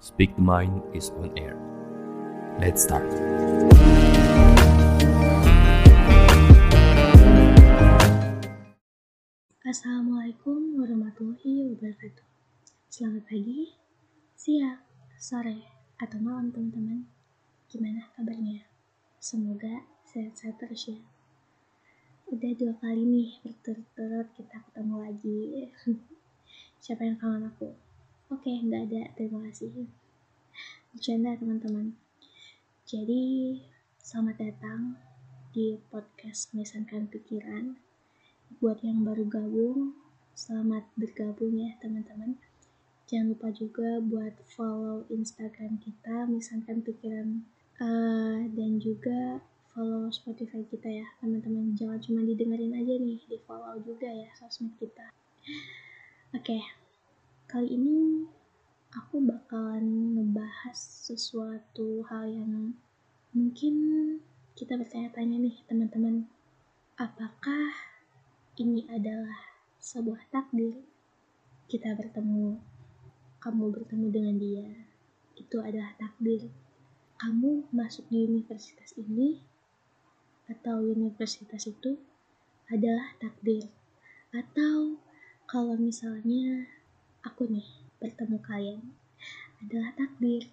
Speak the Mind is on air. Let's start. Assalamualaikum warahmatullahi wabarakatuh. Selamat pagi, siang, sore, atau malam teman-teman. Gimana kabarnya? Semoga sehat-sehat terus ya. Udah dua kali nih berturut-turut kita ketemu lagi. Siapa yang kangen aku? Oke, nggak ada. Terima kasih. Bercanda teman-teman. Jadi, selamat datang di podcast Mesankan Pikiran buat yang baru gabung, selamat bergabung ya teman-teman. Jangan lupa juga buat follow Instagram kita, misalkan pikiran uh, dan juga follow Spotify kita ya teman-teman. Jangan cuma didengerin aja nih, di follow juga ya sosmed kita. Oke, okay. Kali ini aku bakalan ngebahas sesuatu hal yang mungkin kita bertanya-tanya nih teman-teman. Apakah ini adalah sebuah takdir. Kita bertemu, kamu bertemu dengan dia. Itu adalah takdir. Kamu masuk di universitas ini atau universitas itu adalah takdir. Atau kalau misalnya aku nih bertemu kalian adalah takdir.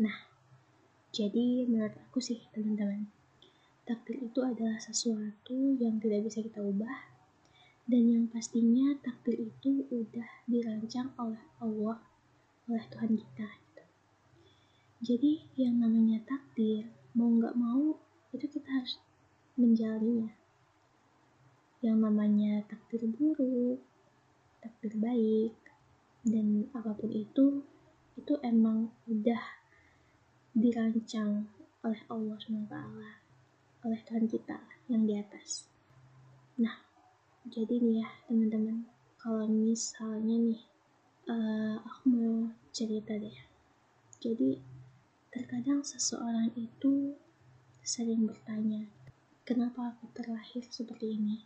Nah, jadi menurut aku sih teman-teman, takdir itu adalah sesuatu yang tidak bisa kita ubah dan yang pastinya takdir itu udah dirancang oleh Allah oleh Tuhan kita gitu. jadi yang namanya takdir mau nggak mau itu kita harus menjalaninya yang namanya takdir buruk takdir baik dan apa pun itu itu emang udah dirancang oleh Allah SWT oleh Tuhan kita yang di atas. Nah jadi nih ya teman-teman kalau misalnya nih uh, aku mau cerita deh. Jadi terkadang seseorang itu sering bertanya kenapa aku terlahir seperti ini?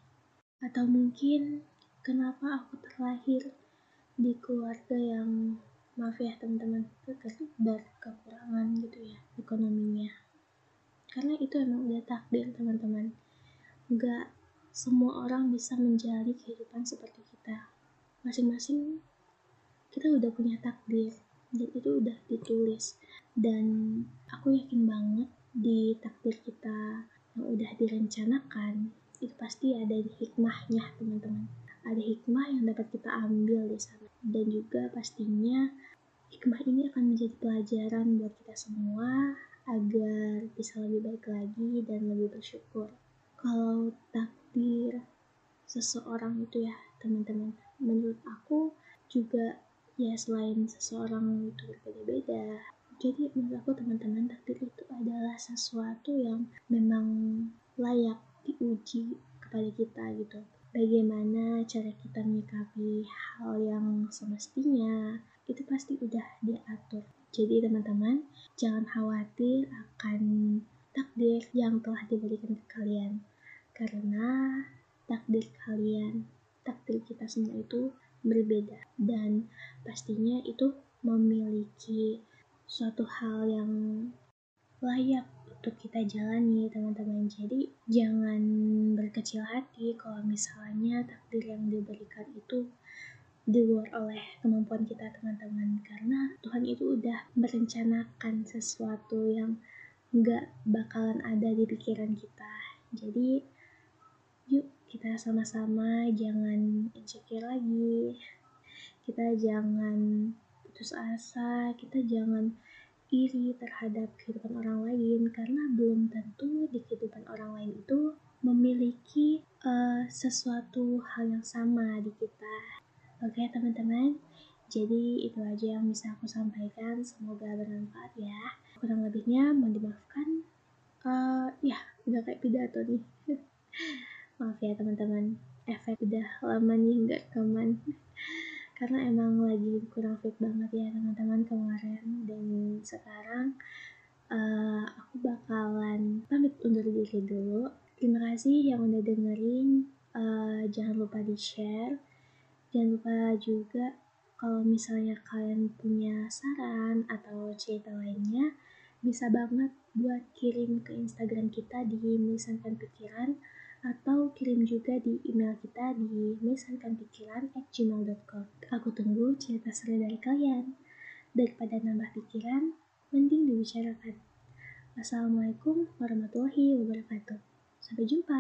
Atau mungkin kenapa aku terlahir di keluarga yang maaf ya teman-teman berkekurangan gitu ya ekonominya. Karena itu emang udah takdir teman-teman. Nggak semua orang bisa menjalani kehidupan seperti kita. Masing-masing kita udah punya takdir dan itu udah ditulis. Dan aku yakin banget di takdir kita yang udah direncanakan itu pasti ada hikmahnya teman-teman ada hikmah yang dapat kita ambil di sana. Dan juga pastinya hikmah ini akan menjadi pelajaran buat kita semua agar bisa lebih baik lagi dan lebih bersyukur. Kalau tak takdir seseorang itu ya teman-teman menurut aku juga ya selain seseorang itu berbeda-beda jadi menurut aku teman-teman takdir itu adalah sesuatu yang memang layak diuji kepada kita gitu bagaimana cara kita menyikapi hal yang semestinya itu pasti udah diatur. Jadi teman-teman jangan khawatir akan takdir yang telah diberikan ke kalian. Karena takdir kalian, takdir kita semua itu berbeda. Dan pastinya itu memiliki suatu hal yang layak untuk kita jalani teman-teman. Jadi jangan berkecil hati kalau misalnya takdir yang diberikan itu di luar oleh kemampuan kita teman-teman. Karena Tuhan itu udah merencanakan sesuatu yang nggak bakalan ada di pikiran kita. Jadi yuk kita sama-sama jangan insecure lagi. Kita jangan putus asa. Kita jangan iri terhadap kehidupan orang lain. Karena belum tentu di kehidupan orang lain itu memiliki uh, sesuatu hal yang sama di kita. Oke teman-teman? Jadi itu aja yang bisa aku sampaikan. Semoga bermanfaat ya. Kurang lebihnya mohon dimaafkan. Uh, ya udah kayak pidato nih. Maaf ya teman-teman. Efek udah lama nih nggak rekaman karena emang lagi kurang fit banget ya teman-teman kemarin. Dan sekarang uh, aku bakalan pamit undur diri dulu terima kasih yang udah dengerin uh, jangan lupa di share jangan lupa juga Kalau misalnya kalian punya saran atau cerita lainnya, bisa banget buat kirim ke Instagram kita di Misankan Pikiran atau kirim juga di email kita di misankanpikiran@gmail.com. Aku tunggu cerita seru dari kalian. Daripada nambah pikiran, mending dibicarakan. Assalamualaikum warahmatullahi wabarakatuh. Sampai jumpa.